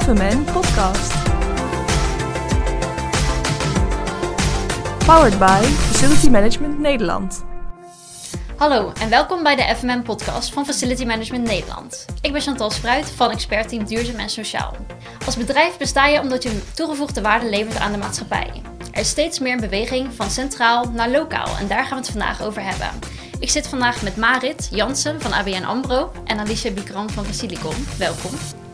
FMN Podcast. Powered by Facility Management Nederland. Hallo en welkom bij de FMN Podcast van Facility Management Nederland. Ik ben Chantal Spruit van expertteam Duurzaam en Sociaal. Als bedrijf besta je omdat je toegevoegde waarde levert aan de maatschappij. Er is steeds meer beweging van centraal naar lokaal en daar gaan we het vandaag over hebben. Ik zit vandaag met Marit Jansen van ABN AMRO en Alicia Bikran van Facilicom. Welkom.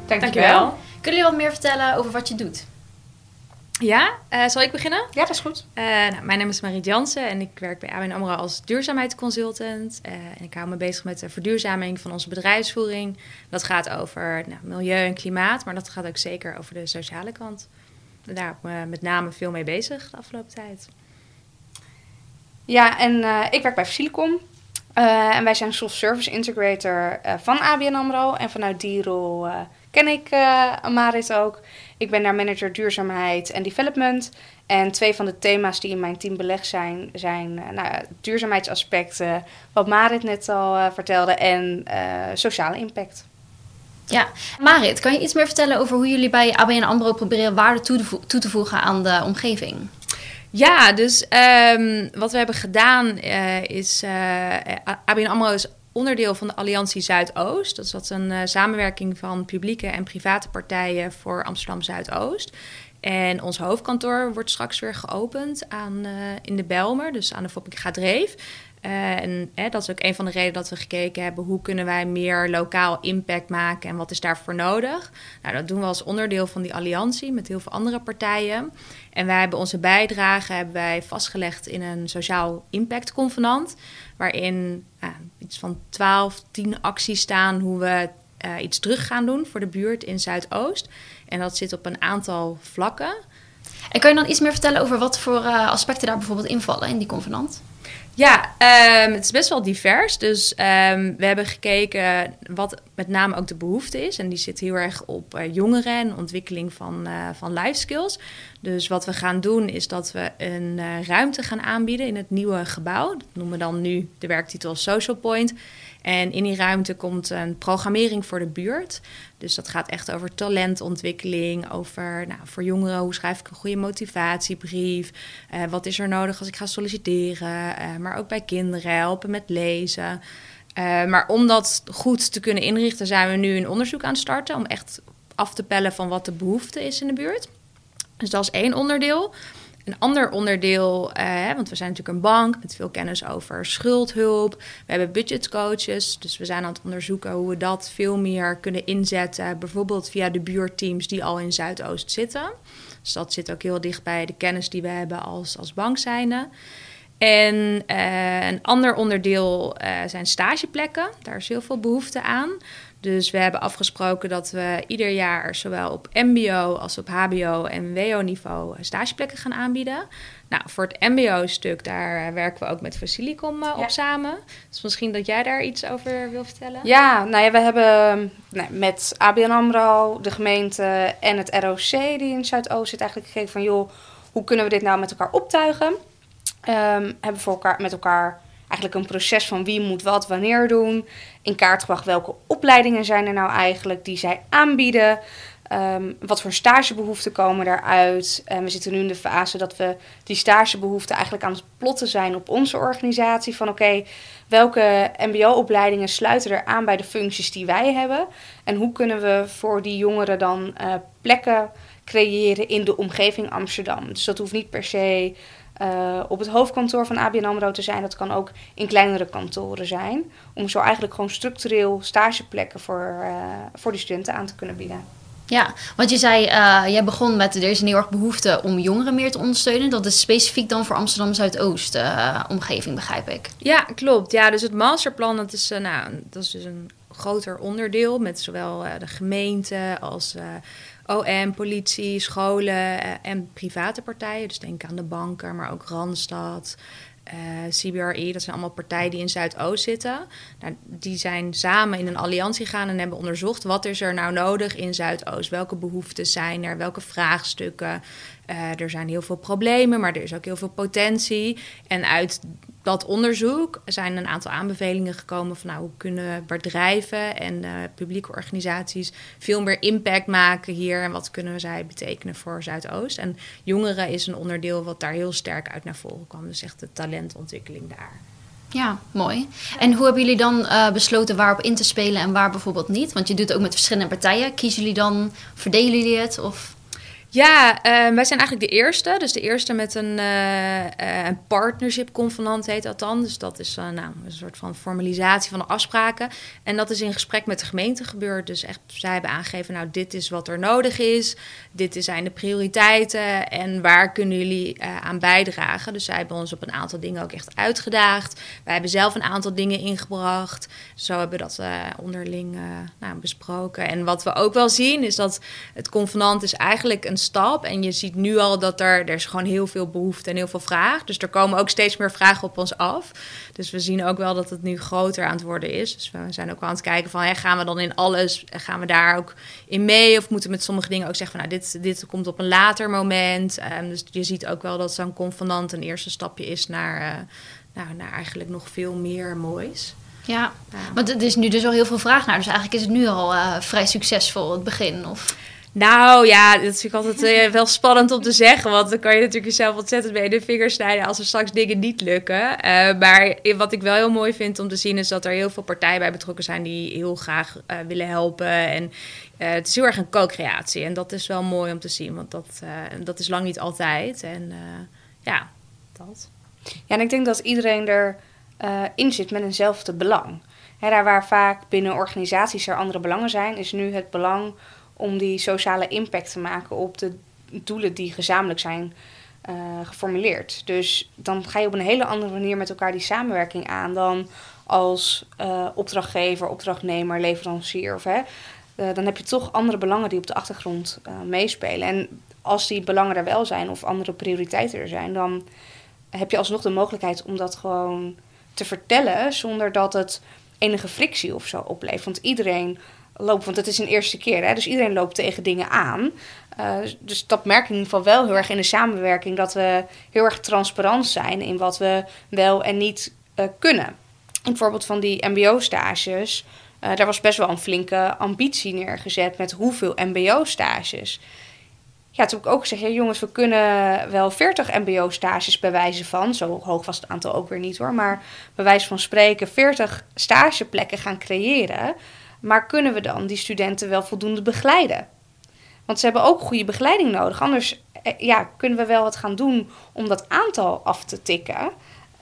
Dankjewel. Kunnen jullie wat meer vertellen over wat je doet? Ja, uh, zal ik beginnen? Ja, dat is goed. Uh, nou, mijn naam is Marie Jansen en ik werk bij ABN AMRO als duurzaamheidsconsultant. Uh, en ik hou me bezig met de verduurzaming van onze bedrijfsvoering. Dat gaat over nou, milieu en klimaat, maar dat gaat ook zeker over de sociale kant. Daar heb ik me met name veel mee bezig de afgelopen tijd. Ja, en ik werk bij Facilicom. en wij zijn soft service integrator van ABN AMRO. En vanuit die rol ken ik Marit ook. Ik ben daar manager duurzaamheid en development. En twee van de thema's die in mijn team belegd zijn, zijn uh, nou, duurzaamheidsaspecten, wat Marit net al uh, vertelde, en uh, sociale impact. Ja, Marit, kan je iets meer vertellen over hoe jullie bij ABN AMRO proberen waarde toe, toe te voegen aan de omgeving? Ja, dus um, wat we hebben gedaan is, ABN AMRO is onderdeel van de Alliantie Zuidoost. Dat is wat een uh, samenwerking van publieke en private partijen voor Amsterdam Zuidoost. En ons hoofdkantoor wordt straks weer geopend aan, uh, in de Belmer, dus aan de Foppiga Dreef. Uh, en dat is ook een van de redenen dat we gekeken hebben hoe kunnen wij meer lokaal impact maken en wat is daarvoor nodig. Nou, dat doen we als onderdeel van die alliantie met heel veel andere partijen. En wij hebben onze bijdrage hebben wij vastgelegd in een sociaal impact convenant, waarin uh, iets van 12, 10 acties staan hoe we uh, iets terug gaan doen voor de buurt in Zuidoost. En dat zit op een aantal vlakken. En kan je dan iets meer vertellen over wat voor uh, aspecten daar bijvoorbeeld invallen in die convenant? Ja, um, het is best wel divers. Dus um, we hebben gekeken wat met name ook de behoefte is. En die zit heel erg op uh, jongeren en ontwikkeling van, uh, van life skills. Dus wat we gaan doen is dat we een uh, ruimte gaan aanbieden in het nieuwe gebouw. Dat noemen we dan nu de werktitel Social Point. En in die ruimte komt een programmering voor de buurt. Dus dat gaat echt over talentontwikkeling, over nou, voor jongeren hoe schrijf ik een goede motivatiebrief, uh, wat is er nodig als ik ga solliciteren, uh, maar ook bij kinderen helpen met lezen. Uh, maar om dat goed te kunnen inrichten, zijn we nu een onderzoek aan het starten om echt af te pellen van wat de behoefte is in de buurt. Dus dat is één onderdeel. Een ander onderdeel, uh, want we zijn natuurlijk een bank met veel kennis over schuldhulp. We hebben budgetcoaches, dus we zijn aan het onderzoeken hoe we dat veel meer kunnen inzetten. Bijvoorbeeld via de buurteams die al in Zuidoost zitten. Dus dat zit ook heel dicht bij de kennis die we hebben als, als bank. En uh, een ander onderdeel uh, zijn stageplekken. Daar is heel veel behoefte aan. Dus we hebben afgesproken dat we ieder jaar zowel op MBO als op HBO en WO-niveau stageplekken gaan aanbieden. Nou, voor het MBO-stuk, daar werken we ook met Facilicom uh, ja. op samen. Dus misschien dat jij daar iets over wil vertellen? Ja, nou ja, we hebben met ABN AMRO, de gemeente en het ROC die in Zuidoost zit eigenlijk gekeken van... joh, hoe kunnen we dit nou met elkaar optuigen? Um, hebben voor elkaar, met elkaar eigenlijk een proces van wie moet wat wanneer doen. In kaart gebracht welke opleidingen zijn er nou eigenlijk die zij aanbieden. Um, wat voor stagebehoeften komen daaruit? En we zitten nu in de fase dat we die stagebehoeften eigenlijk aan het plotten zijn op onze organisatie. Van oké, welke MBO-opleidingen sluiten er aan bij de functies die wij hebben? En hoe kunnen we voor die jongeren dan uh, plekken creëren in de omgeving Amsterdam? Dus dat hoeft niet per se uh, op het hoofdkantoor van ABN AMRO te zijn. Dat kan ook in kleinere kantoren zijn. Om zo eigenlijk gewoon structureel stageplekken voor, uh, voor die studenten aan te kunnen bieden. Ja, want je zei, uh, jij begon met er is een heel erg behoefte om jongeren meer te ondersteunen. Dat is specifiek dan voor Amsterdam Zuidoost omgeving, begrijp ik. Ja, klopt. Ja, dus het masterplan, dat is, nou, dat is dus een groter onderdeel met zowel de gemeente als OM, politie, scholen uh, en private partijen. Dus denk aan de banken, maar ook Randstad, uh, CBRE. Dat zijn allemaal partijen die in Zuidoost zitten. Nou, die zijn samen in een alliantie gegaan en hebben onderzocht... wat is er nou nodig in Zuidoost? Welke behoeften zijn er? Welke vraagstukken? Eh, er zijn heel veel problemen, maar er is ook heel veel potentie. En uit dat onderzoek zijn een aantal aanbevelingen gekomen van nou, hoe kunnen bedrijven en uh, publieke organisaties veel meer impact maken hier en wat kunnen zij betekenen voor Zuidoost. En jongeren is een onderdeel wat daar heel sterk uit naar voren kwam. Dus echt de talentontwikkeling daar. Ja, mooi. En hoe hebben jullie dan uh, besloten waarop in te spelen en waar bijvoorbeeld niet? Want je doet het ook met verschillende partijen. Kiezen jullie dan, verdelen jullie het? Of ja, uh, wij zijn eigenlijk de eerste. Dus de eerste met een, uh, een partnership convenant heet dat dan. Dus dat is nou, een soort van formalisatie van de afspraken. En dat is in gesprek met de gemeente gebeurd. Dus echt, zij hebben aangegeven, nou dit is wat er nodig is. Dit zijn de prioriteiten en waar kunnen jullie aan bijdragen. Dus zij hebben ons op een aantal dingen ook echt uitgedaagd. Wij hebben zelf een aantal dingen ingebracht. Zo hebben we dat onderling nou, besproken. En wat we ook wel zien is dat het convenant is eigenlijk een stap. En je ziet nu al dat er, er is gewoon heel veel behoefte en heel veel vraag. Dus er komen ook steeds meer vragen op ons af. Dus we zien ook wel dat het nu groter aan het worden is. Dus we zijn ook wel aan het kijken van, gaan we dan in alles, gaan we daar ook in mee? Of moeten we met sommige dingen ook zeggen van, nou, dit, dit komt op een later moment. Um, dus je ziet ook wel dat zo'n convenant een eerste stapje is naar, uh, nou, naar eigenlijk nog veel meer moois. Ja, want er is nu dus al heel veel vraag naar. Dus eigenlijk is het nu al uh, vrij succesvol, het begin. Of... Nou ja, dat vind ik altijd uh, wel spannend om te zeggen. Want dan kan je natuurlijk jezelf ontzettend bij de vingers snijden als er straks dingen niet lukken. Uh, maar wat ik wel heel mooi vind om te zien is dat er heel veel partijen bij betrokken zijn die heel graag uh, willen helpen. En het is heel erg een co-creatie. En dat is wel mooi om te zien, want dat, dat is lang niet altijd. En ja, dat. Ja, en ik denk dat iedereen er in zit met eenzelfde belang. Hè, daar waar vaak binnen organisaties er andere belangen zijn, is nu het belang om die sociale impact te maken op de doelen die gezamenlijk zijn uh, geformuleerd. Dus dan ga je op een hele andere manier met elkaar die samenwerking aan dan als uh, opdrachtgever, opdrachtnemer, leverancier. Of, hè, uh, dan heb je toch andere belangen die op de achtergrond meespelen. En als die belangen er wel zijn of andere prioriteiten er zijn, dan heb je alsnog de mogelijkheid om dat gewoon te vertellen zonder dat het enige frictie of zo oplevert. Want iedereen loopt, want het is een eerste keer, hè, dus iedereen loopt tegen dingen aan. Uh, dus dat merk ik in ieder geval wel heel erg in de samenwerking, dat we heel erg transparant zijn in wat we wel en niet uh, kunnen. Voorbeeld van die MBO-stages, uh, daar was best wel een flinke ambitie neergezet met hoeveel MBO-stages. Ja, toen heb ik ook gezegd, ja, jongens, we kunnen wel 40 MBO-stages bewijzen van. Zo hoog was het aantal ook weer niet hoor. Maar bij wijze van spreken 40 stageplekken gaan creëren. Maar kunnen we dan die studenten wel voldoende begeleiden? Want ze hebben ook goede begeleiding nodig. Anders eh, ja, kunnen we wel wat gaan doen om dat aantal af te tikken.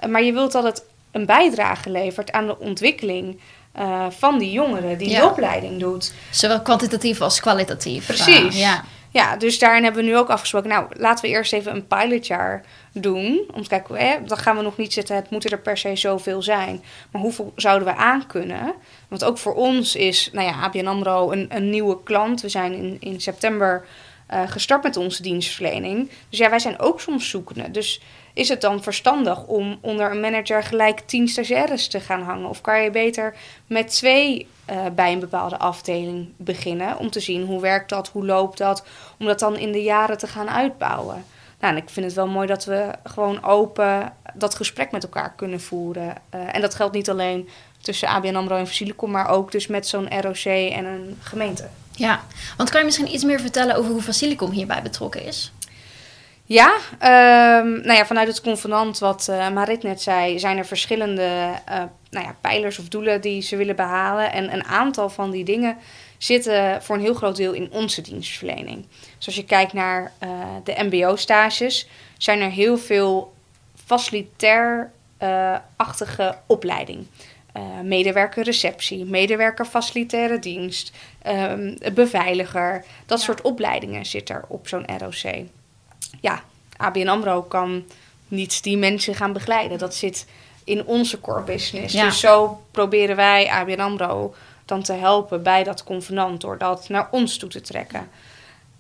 Maar je wilt dat het een bijdrage levert aan de ontwikkeling uh, van die jongeren die ja. de opleiding doet. Zowel kwantitatief als kwalitatief. Precies. Uh, ja. ja, dus daarin hebben we nu ook afgesproken. Nou, laten we eerst even een pilotjaar doen. Om te kijken, dan gaan we nog niet zitten, het moeten er per se zoveel zijn. Maar hoeveel zouden we aan kunnen? Want ook voor ons is, nou ja, ABN AMRO een, een nieuwe klant. We zijn in, in september uh, gestart met onze dienstverlening. Dus ja, wij zijn ook soms zoekende. Dus is het dan verstandig om onder een manager gelijk tien stagiaires te gaan hangen? Of kan je beter met twee uh, bij een bepaalde afdeling beginnen? Om te zien hoe werkt dat, hoe loopt dat? Om dat dan in de jaren te gaan uitbouwen. Nou, en ik vind het wel mooi dat we gewoon open dat gesprek met elkaar kunnen voeren. Uh, en dat geldt niet alleen tussen ABN AMRO en Facilicom, maar ook dus met zo'n ROC en een gemeente. Ja, want kan je misschien iets meer vertellen over hoe Facilicom hierbij betrokken is? Ja, um, nou ja, vanuit het convenant wat uh, Marit net zei, zijn er verschillende uh, nou ja, pijlers of doelen die ze willen behalen. En een aantal van die dingen zitten voor een heel groot deel in onze dienstverlening. Dus als je kijkt naar uh, de MBO-stages, zijn er heel veel facilitair-achtige opleiding. Uh, medewerker receptie, medewerker facilitaire dienst, um, beveiliger. Dat ja. soort opleidingen zit er op zo'n ROC. Ja, ABN AMRO kan niet die mensen gaan begeleiden. Dat zit in onze core business. Ja. Dus zo proberen wij ABN AMRO dan te helpen bij dat convenant door dat naar ons toe te trekken.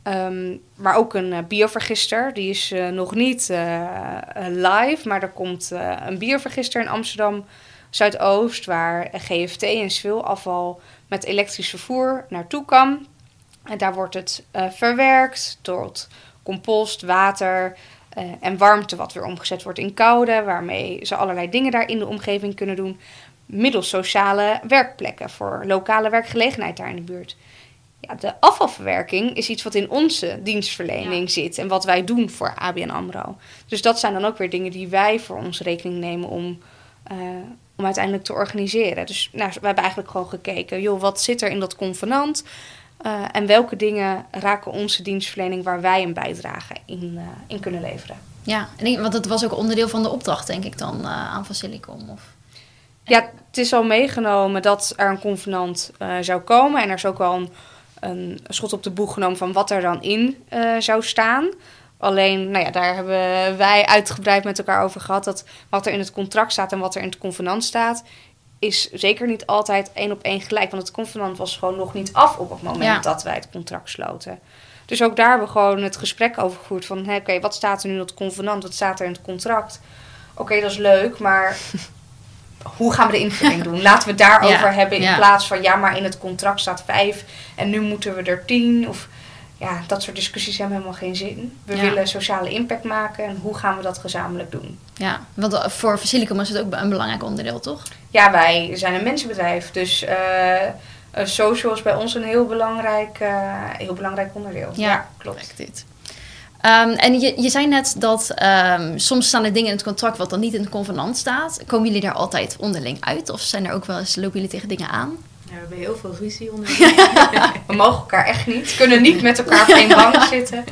Um, maar ook een uh, biovergister, die is uh, nog niet uh, live, maar er komt een biovergister in Amsterdam Zuidoost, waar GFT en afval met elektrisch vervoer naartoe kan. En daar wordt het verwerkt tot compost, water eh, en warmte, wat weer omgezet wordt in koude, waarmee ze allerlei dingen daar in de omgeving kunnen doen. Middels sociale werkplekken voor lokale werkgelegenheid daar in de buurt. Ja, de afvalverwerking is iets wat in onze dienstverlening zit en wat wij doen voor ABN AMRO. Dus dat zijn dan ook weer dingen die wij voor ons rekening nemen om, eh, om uiteindelijk te organiseren. Dus nou, we hebben eigenlijk gewoon gekeken, joh, wat zit er in dat convenant? Uh, en welke dingen raken onze dienstverlening waar wij een bijdrage in, uh, in kunnen leveren? Ja, en ik, want dat was ook onderdeel van de opdracht, denk ik dan, aan Facilicom. Of... Ja, het is al meegenomen dat er een convenant zou komen. En er is ook wel een, een, schot op de boeg genomen van wat er dan in zou staan. Alleen, nou ja, daar hebben wij uitgebreid met elkaar over gehad. Dat wat er in het contract staat en wat er in het convenant staat, is zeker niet altijd één op één gelijk. Want het convenant was gewoon nog niet af op het moment ja. dat wij het contract sloten. Dus ook daar hebben we gewoon het gesprek over gevoerd van... oké, okay, wat staat er nu in het convenant? Wat staat er in het contract? Oké, okay, dat is leuk, maar hoe gaan we de invulling doen? Laten we het daarover ja, hebben in ja. plaats van... ja, maar in het contract staat vijf en nu moeten we er tien. Of ja, dat soort discussies hebben helemaal geen zin. We willen sociale impact maken en hoe gaan we dat gezamenlijk doen? Ja, want voor Facilicum is het ook een belangrijk onderdeel, toch? Ja, wij zijn een mensenbedrijf. Dus uh, social is bij ons een heel belangrijk, uh, heel belangrijk onderdeel. Ja, ja klopt. Dit. Um, en je, je zei net dat um, soms staan er dingen in het contract wat dan niet in het convenant staat. Komen jullie daar altijd onderling uit? Of zijn er ook wel eens, lopen jullie tegen dingen aan? Ja, we hebben heel veel ruzie onder. we mogen elkaar echt niet. Kunnen niet met elkaar op één bank zitten.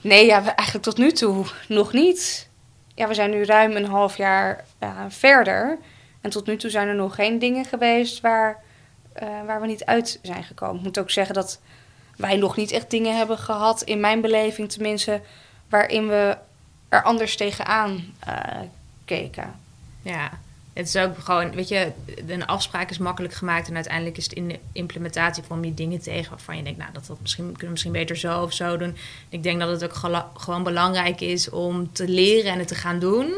Nee, ja, we, eigenlijk tot nu toe nog niet. Ja, we zijn nu ruim een half jaar uh, verder. En tot nu toe zijn er nog geen dingen geweest waar, uh, waar we niet uit zijn gekomen. Ik moet ook zeggen dat wij nog niet echt dingen hebben gehad, in mijn beleving tenminste, waarin we er anders tegenaan uh, keken. Ja, het is ook gewoon, weet je, een afspraak is makkelijk gemaakt en uiteindelijk is het in de implementatie kwam je dingen tegen waarvan je denkt, nou, dat, dat misschien, kunnen we misschien beter zo of zo doen. Ik denk dat het ook gewoon belangrijk is om te leren en het te gaan doen.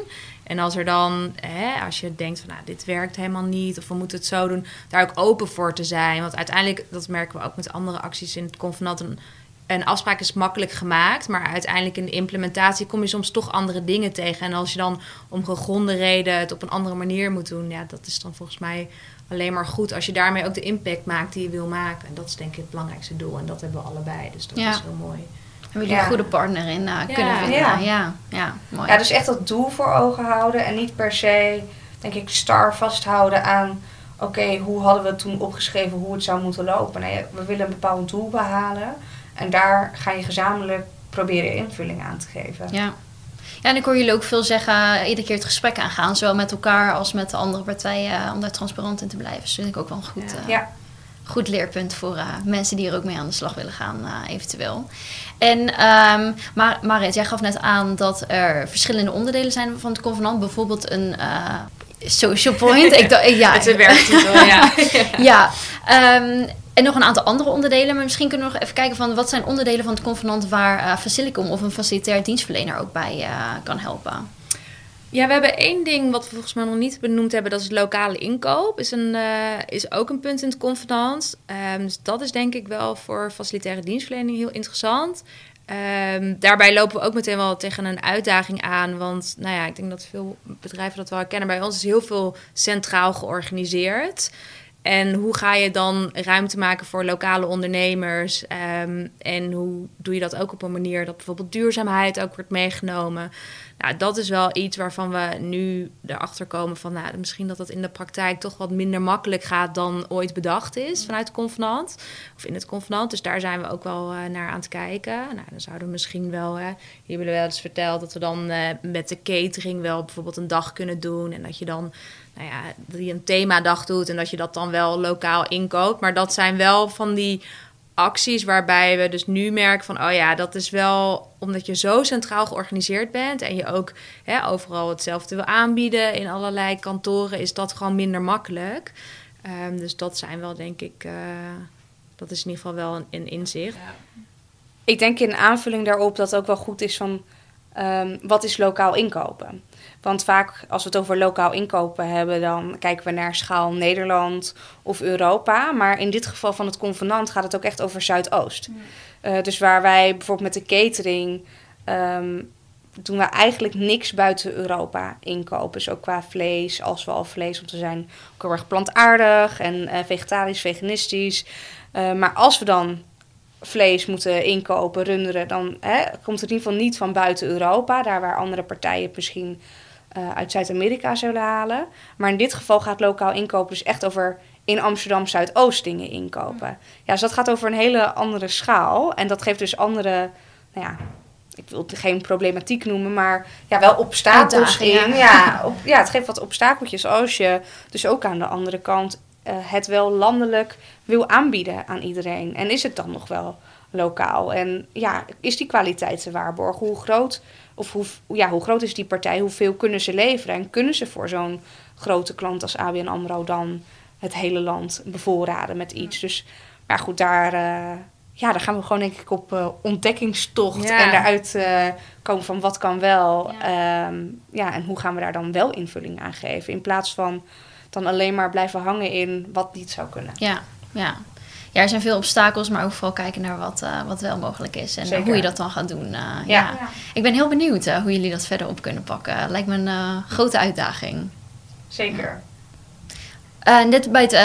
En als er dan, hè, als je denkt van, nou, dit werkt helemaal niet of we moeten het zo doen, daar ook open voor te zijn. Want uiteindelijk, dat merken we ook met andere acties in het convenant, een, een afspraak is makkelijk gemaakt, maar uiteindelijk in de implementatie kom je soms toch andere dingen tegen. En als je dan om gegronde reden het op een andere manier moet doen, ja, dat is dan volgens mij alleen maar goed als je daarmee ook de impact maakt die je wil maken. En dat is denk ik het belangrijkste doel en dat hebben we allebei, dus dat ja. is heel mooi. Hebben jullie een goede partner in uh, kunnen vinden? Ja. ja, ja, mooi. Ja, dus echt dat doel voor ogen houden en niet per se, denk ik, star vasthouden aan oké, okay, hoe hadden we het toen opgeschreven hoe het zou moeten lopen? Nee, we willen een bepaald doel behalen. En daar ga je gezamenlijk proberen invulling aan te geven. Ja. Ja, en ik hoor jullie ook veel zeggen, iedere keer het gesprek aangaan. Zowel met elkaar als met de andere partijen, om daar transparant in te blijven. Dus dat vind ik ook wel een goed, ja. Uh, ja. Goed leerpunt voor uh, mensen die er ook mee aan de slag willen gaan, uh, eventueel. En um, maar, Marit, jij gaf net aan dat er verschillende onderdelen zijn van het convenant. Bijvoorbeeld een social point. ik dacht, ja, het is een werktitel, ja. ja. Um, en nog een aantal andere onderdelen. Maar misschien kunnen we nog even kijken van wat zijn onderdelen van het convenant waar Facilicum of een facilitair dienstverlener ook bij kan helpen. Ja, we hebben één ding wat we volgens mij nog niet benoemd hebben. Dat is lokale inkoop. Is, een, uh, is ook een punt in het convenant. Um, dus dat is denk ik wel voor facilitaire dienstverlening heel interessant. Um, daarbij lopen we ook meteen wel tegen een uitdaging aan. Want nou ja, ik denk dat veel bedrijven dat wel herkennen. Bij ons is heel veel centraal georganiseerd. En hoe ga je dan ruimte maken voor lokale ondernemers? Um, en hoe doe je dat ook op een manier dat bijvoorbeeld duurzaamheid ook wordt meegenomen? Nou, dat is wel iets waarvan we nu erachter komen van... Nou, misschien dat dat in de praktijk toch wat minder makkelijk gaat dan ooit bedacht is vanuit het convenant. Of in het convenant. Dus daar zijn we ook wel uh, naar aan het kijken. Nou, dan zouden we misschien wel... Uh, hier willen we wel eens verteld dat we dan uh, met de catering wel bijvoorbeeld een dag kunnen doen. En dat je dan nou ja, dat een themadag doet en dat je dat dan wel lokaal inkoopt. Maar dat zijn wel van die acties waarbij we dus nu merken van... oh ja, dat is wel omdat je zo centraal georganiseerd bent... en je ook hè, overal hetzelfde wil aanbieden in allerlei kantoren... is dat gewoon minder makkelijk. Um, dus dat zijn wel, denk ik... Uh, dat is in ieder geval wel een, inzicht. Ik denk in aanvulling daarop dat ook wel goed is van... ehm, wat is lokaal inkopen? Want vaak als we het over lokaal inkopen hebben, dan kijken we naar schaal Nederland of Europa. Maar in dit geval van het convenant gaat het ook echt over Zuidoost. Uh, dus waar wij bijvoorbeeld met de catering ehm, doen we eigenlijk niks buiten Europa inkopen. Dus ook qua vlees, als we al vlees, om te zijn ook heel erg plantaardig en uh, vegetarisch, veganistisch. Uh, maar als we dan vlees moeten inkopen, runderen, dan hè, komt het in ieder geval niet van buiten Europa. Daar waar andere partijen misschien uh, uit Zuid-Amerika zullen halen. Maar in dit geval gaat lokaal inkopen dus echt over in Amsterdam Zuidoost dingen inkopen. Ja, dus dat gaat over een hele andere schaal. En dat geeft dus andere, nou ja, ik wil het geen problematiek noemen, maar ja, wel obstakels in. Ja, ja, op, ja, het geeft wat obstakeltjes als je dus ook aan de andere kant uh, het wel landelijk wil aanbieden aan iedereen. En is het dan nog wel lokaal? En ja, is die kwaliteit te waarborgen? Hoe groot, of hoe, ja, hoe groot is die partij? Hoeveel kunnen ze leveren? En kunnen ze voor zo'n grote klant als ABN AMRO dan het hele land bevoorraden met iets? Dus, maar goed, daar... Uh, ja, daar gaan we gewoon denk ik op uh, ontdekkingstocht en daaruit uh, komen van wat kan wel. Ja. Um, ja, en hoe gaan we daar dan wel invulling aan geven. In plaats van dan alleen maar blijven hangen in wat niet zou kunnen. Ja, ja. Ja, er zijn veel obstakels, maar ook vooral kijken naar wat, uh, wat wel mogelijk is. En Zeker. hoe je dat dan gaat doen. Uh, ja. Ja. ja. Ik ben heel benieuwd uh, hoe jullie dat verder op kunnen pakken. Lijkt me een grote uitdaging. Zeker. Net bij het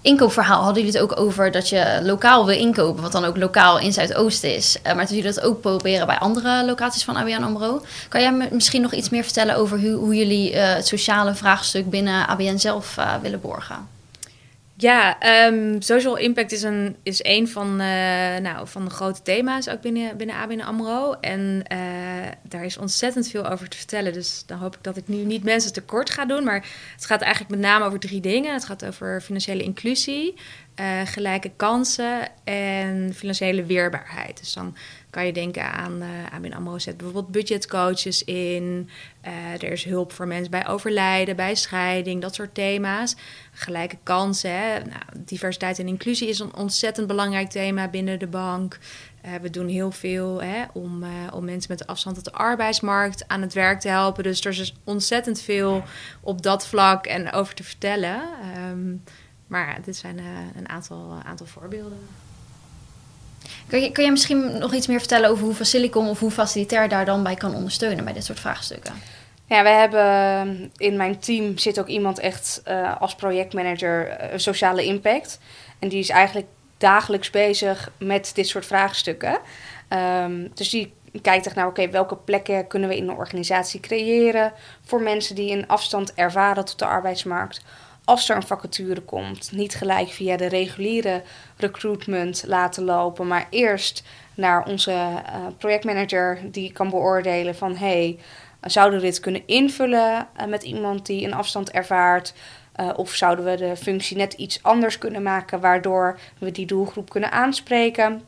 inkoopverhaal hadden jullie het ook over dat je lokaal wil inkopen, wat dan ook lokaal in Zuidoost is. Maar dat jullie dat ook proberen bij andere locaties van ABN AMRO. Kan jij me misschien nog iets meer vertellen over hoe, hoe jullie het sociale vraagstuk binnen ABN zelf willen borgen? Ja, um, social impact is een, is een van, uh, nou, van de grote thema's ook binnen, binnen ABN AMRO. En uh, daar is ontzettend veel over te vertellen. Dus dan hoop ik dat ik nu niet mensen tekort ga doen. Maar het gaat eigenlijk met name over drie dingen. Het gaat over financiële inclusie, uh, gelijke kansen en financiële weerbaarheid. Dus dan kan je denken aan uh, AMRO zet bijvoorbeeld budgetcoaches in. Uh, er is hulp voor mensen bij overlijden, bij scheiding, dat soort thema's. Gelijke kansen. Hè? Nou, diversiteit en inclusie is een ontzettend belangrijk thema binnen de bank. Uh, we doen heel veel hè, om, om mensen met afstand tot de arbeidsmarkt aan het werk te helpen. Dus er is ontzettend veel op dat vlak en over te vertellen. Um, maar dit zijn een aantal, aantal voorbeelden. Kun je, misschien nog iets meer vertellen over hoe Facilicom of hoe Facilitair daar dan bij kan ondersteunen bij dit soort vraagstukken? Ja, we hebben in mijn team zit ook iemand echt uh, als projectmanager uh, sociale impact. En die is eigenlijk dagelijks bezig met dit soort vraagstukken. Um, dus die kijkt echt naar, oké, welke plekken kunnen we in een organisatie creëren voor mensen die een afstand ervaren tot de arbeidsmarkt als er een vacature komt, niet gelijk via de reguliere recruitment laten lopen, maar eerst naar onze uh, projectmanager die kan beoordelen van hey, zouden we dit kunnen invullen uh, met iemand die een afstand ervaart? Uh, of zouden we de functie net iets anders kunnen maken, waardoor we die doelgroep kunnen aanspreken?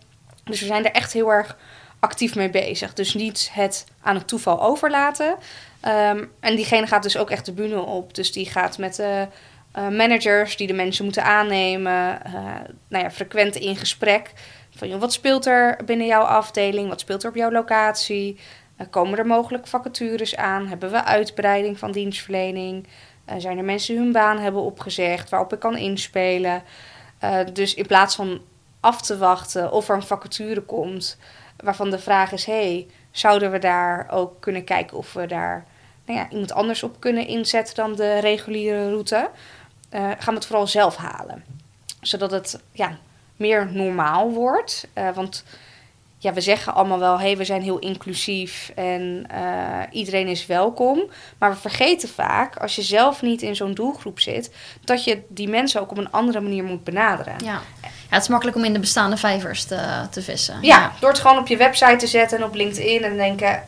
Dus we zijn er echt heel erg actief mee bezig. Dus niet het aan het toeval overlaten. Um, en diegene gaat dus ook echt de bühne op. Dus die gaat met de uh, managers die de mensen moeten aannemen, uh, nou ja, frequent in gesprek. Van, wat speelt er binnen jouw afdeling? Wat speelt er op jouw locatie? Uh, komen er mogelijk vacatures aan? Hebben we uitbreiding van dienstverlening? zijn er mensen die hun baan hebben opgezegd waarop ik kan inspelen? dus in plaats van af te wachten of er een vacature komt waarvan de vraag is: hey, zouden we daar ook kunnen kijken of we daar nou ja, iemand anders op kunnen inzetten dan de reguliere route? Uh, gaan we het vooral zelf halen. Zodat het ja, meer normaal wordt. Uh, want ja, we zeggen allemaal wel, hé, hey, we zijn heel inclusief en uh, iedereen is welkom. Maar we vergeten vaak, als je zelf niet in zo'n doelgroep zit, dat je die mensen ook op een andere manier moet benaderen. Ja, ja het is makkelijk om in de bestaande vijvers te, te vissen. Ja, ja, door het gewoon op je website te zetten en op LinkedIn en denken,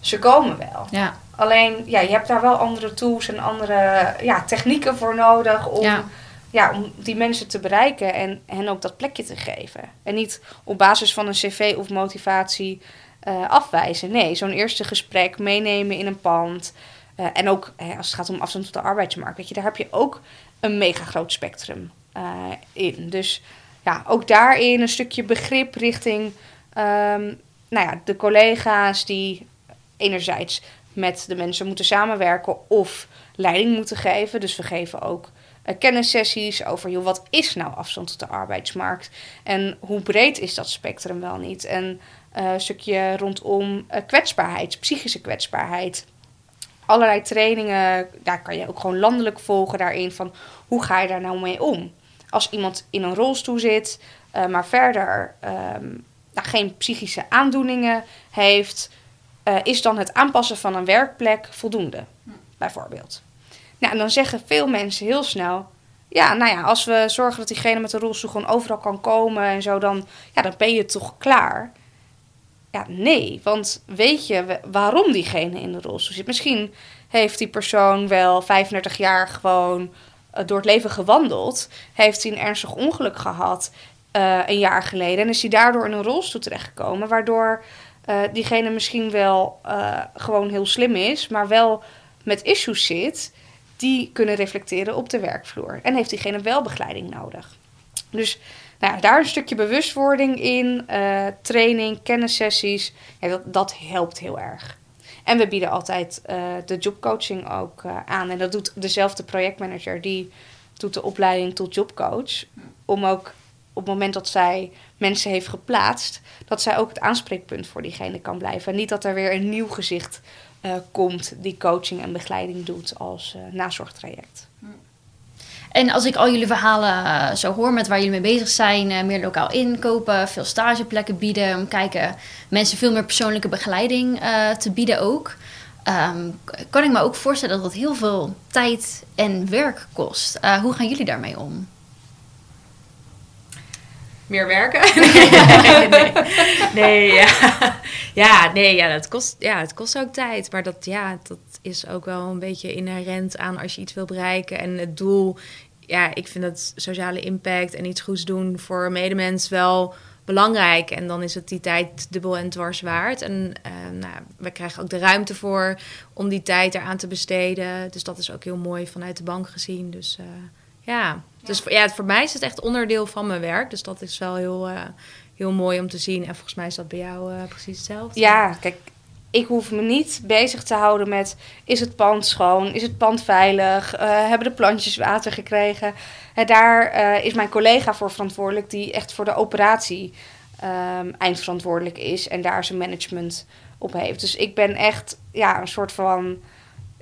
ze komen wel. Ja. Alleen, ja, je hebt daar wel andere tools en andere ja, technieken voor nodig om, ja. Ja, om die mensen te bereiken en hen ook dat plekje te geven. En niet op basis van een cv of motivatie uh, afwijzen. Nee, zo'n eerste gesprek meenemen in een pand. Uh, en ook hè, als het gaat om afstand tot de arbeidsmarkt, weet je, daar heb je ook een mega groot spectrum uh, in. Dus ja, ook daarin een stukje begrip richting um, nou ja, de collega's die enerzijds met de mensen moeten samenwerken of leiding moeten geven. Dus we geven ook uh, kennissessies over joh, wat is nou afstand tot de arbeidsmarkt en hoe breed is dat spectrum wel niet. En uh, een stukje rondom uh, kwetsbaarheid, psychische kwetsbaarheid. Allerlei trainingen, daar kan je ook gewoon landelijk volgen daarin van hoe ga je daar nou mee om. Als iemand in een rolstoel zit, maar verder um, nou, geen psychische aandoeningen heeft, is dan het aanpassen van een werkplek voldoende, bijvoorbeeld. Nou, en dan zeggen veel mensen heel snel: ja, nou ja, als we zorgen dat diegene met de rolstoel gewoon overal kan komen en zo, dan, ja, dan ben je toch klaar. Ja, nee, want weet je waarom diegene in de rolstoel zit? Misschien heeft die persoon wel 35 jaar gewoon uh, door het leven gewandeld, heeft hij een ernstig ongeluk gehad uh, een jaar geleden en is hij daardoor in een rolstoel terechtgekomen, waardoor uh, diegene misschien wel gewoon heel slim is, maar wel met issues zit die kunnen reflecteren op de werkvloer. En heeft diegene wel begeleiding nodig. Dus nou, daar een stukje bewustwording in, uh, training, kennissessies, ja, dat, dat helpt heel erg. En we bieden altijd de jobcoaching ook aan. En dat doet dezelfde projectmanager, die doet de opleiding tot jobcoach. Om ook op het moment dat zij mensen heeft geplaatst, dat zij ook het aanspreekpunt voor diegene kan blijven. En niet dat er weer een nieuw gezicht uh, komt die coaching en begeleiding doet als uh, nazorgtraject. En als ik al jullie verhalen uh, zo hoor met waar jullie mee bezig zijn, meer lokaal inkopen, veel stageplekken bieden, kijken mensen veel meer persoonlijke begeleiding te bieden ook. Um, kan ik me ook voorstellen dat dat heel veel tijd en werk kost. hoe gaan jullie daarmee om? Meer werken. nee, nee, nee, ja. ja, nee, ja, dat kost, ja, het kost ook tijd. Maar dat, ja, dat is ook wel een beetje inherent aan als je iets wil bereiken. En het doel, ja, ik vind dat sociale impact en iets goeds doen voor medemens wel belangrijk. En dan is het die tijd dubbel en dwars waard. En uh, nou, we krijgen ook de ruimte voor om die tijd eraan te besteden. Dus dat is ook heel mooi vanuit de bank gezien. Dus uh, ja, dus ja, voor mij is het echt onderdeel van mijn werk. Dus dat is wel heel, uh, heel mooi om te zien. En volgens mij is dat bij jou uh, precies hetzelfde. Ja, kijk, ik hoef me niet bezig te houden met... is het pand schoon, is het pand veilig, uh, hebben de plantjes water gekregen. daar is mijn collega voor verantwoordelijk... die echt voor de operatie um, eindverantwoordelijk is... en daar zijn management op heeft. Dus ik ben echt ja, een soort van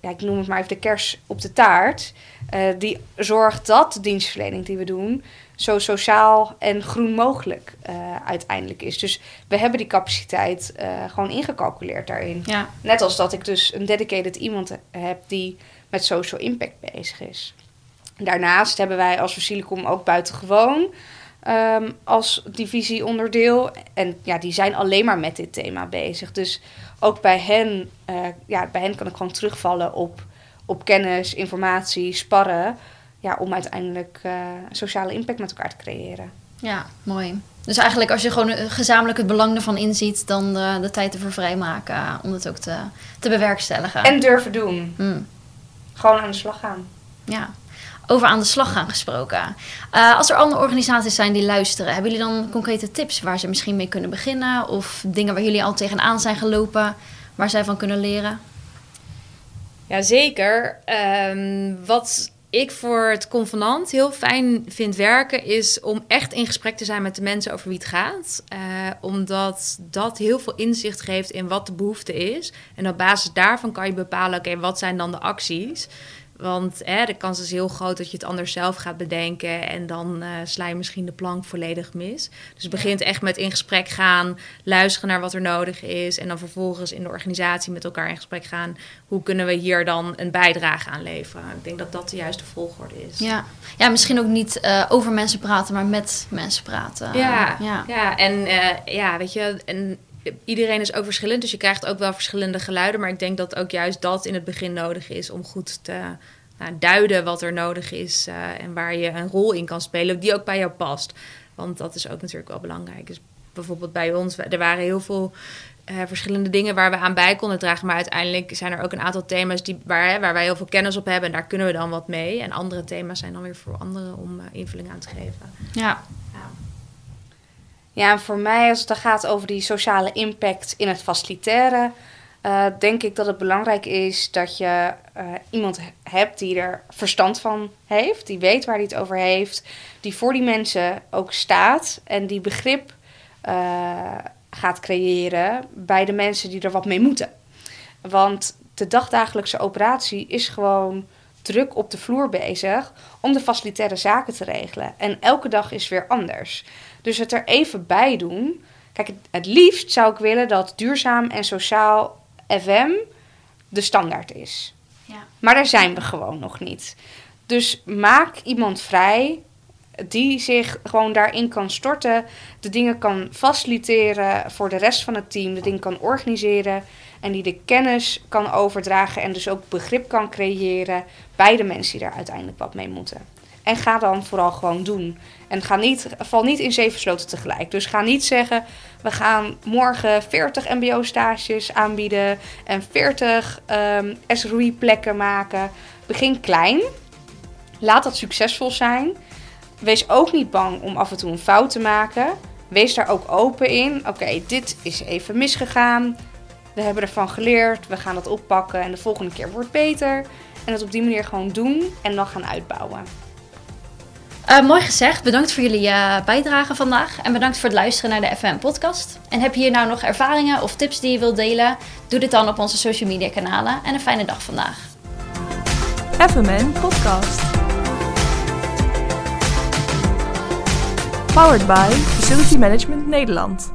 ja, ik noem het maar even de kers op de taart. Uh, die zorgt dat de dienstverlening die we doen zo sociaal en groen mogelijk uh, uiteindelijk is. Dus we hebben die capaciteit uh, gewoon ingecalculeerd daarin. Ja. Net als dat ik dus een dedicated iemand heb die met social impact bezig is. Daarnaast hebben wij als Facilicom ook buitengewoon um, als divisieonderdeel. En ja, die zijn alleen maar met dit thema bezig. Dus ook bij hen, uh, ja, bij hen kan ik gewoon terugvallen op, op kennis, informatie, sparren. Ja, om uiteindelijk uh, sociale impact met elkaar te creëren. Ja, mooi. Dus eigenlijk als je gewoon gezamenlijk het belang ervan inziet, dan de, de tijd ervoor vrijmaken om het ook te, te bewerkstelligen. En durven doen. Mm. Gewoon aan de slag gaan. Ja over aan de slag gaan gesproken. Uh, als er andere organisaties zijn die luisteren, hebben jullie dan concrete tips waar ze misschien mee kunnen beginnen? Of dingen waar jullie al tegenaan zijn gelopen, waar zij van kunnen leren? Jazeker. Um, wat ik voor het convenant heel fijn vind werken, is om echt in gesprek te zijn met de mensen over wie het gaat. Uh, omdat dat heel veel inzicht geeft in wat de behoefte is. En op basis daarvan kan je bepalen, oké, wat zijn dan de acties? Want hè, de kans is heel groot dat je het anders zelf gaat bedenken en dan uh, sla je misschien de plank volledig mis. Dus het begint echt met in gesprek gaan, luisteren naar wat er nodig is en dan vervolgens in de organisatie met elkaar in gesprek gaan. Hoe kunnen we hier dan een bijdrage aan leveren? Ik denk dat dat de juiste volgorde is. Ja, ja misschien ook niet uh, over mensen praten, maar met mensen praten. Ja, ja. ja. en uh, ja, weet je, en iedereen is ook verschillend, dus je krijgt ook wel verschillende geluiden. Maar ik denk dat ook juist dat in het begin nodig is om goed te nou, duiden wat er nodig is uh, en waar je een rol in kan spelen, die ook bij jou past. Want dat is ook natuurlijk wel belangrijk. Dus bijvoorbeeld bij ons, er waren heel veel uh, verschillende dingen waar we aan bij konden dragen. Maar uiteindelijk zijn er ook een aantal thema's die, waar, hè, waar wij heel veel kennis op hebben. En daar kunnen we dan wat mee. En andere thema's zijn dan weer voor anderen om uh, invulling aan te geven. Ja. Ja, en voor mij als het dan gaat over die sociale impact in het faciliteren... eh, denk ik dat het belangrijk is dat je eh, iemand hebt die er verstand van heeft, die weet waar hij het over heeft, die voor die mensen ook staat en die begrip eh, gaat creëren bij de mensen die er wat mee moeten. Want de dagdagelijkse operatie is gewoon druk op de vloer bezig om de facilitaire zaken te regelen. En elke dag is weer anders. Dus het er even bij doen. Kijk, het, liefst zou ik willen dat duurzaam en sociaal FM de standaard is. Ja. Maar daar zijn we gewoon nog niet. Dus maak iemand vrij die zich gewoon daarin kan storten, de dingen kan faciliteren voor de rest van het team, de dingen kan organiseren en die de kennis kan overdragen en dus ook begrip kan creëren bij de mensen die daar uiteindelijk wat mee moeten. En ga dan vooral gewoon doen. En ga niet, val niet in zeven sloten tegelijk. Dus ga niet zeggen, we gaan morgen 40 mbo-stages aanbieden en 40 um, SROI-plekken maken. Begin klein. Laat dat succesvol zijn. Wees ook niet bang om af en toe een fout te maken. Wees daar ook open in. Oké, dit is even misgegaan. We hebben ervan geleerd. We gaan dat oppakken en de volgende keer wordt beter. En het op die manier gewoon doen en dan gaan uitbouwen. Uh, mooi gezegd. Bedankt voor jullie uh, bijdrage vandaag. En bedankt voor het luisteren naar de FM podcast. En heb je hier nou nog ervaringen of tips die je wilt delen? Doe dit dan op onze social media kanalen. En een fijne dag vandaag. FMN Podcast. Powered by Facility Management Nederland.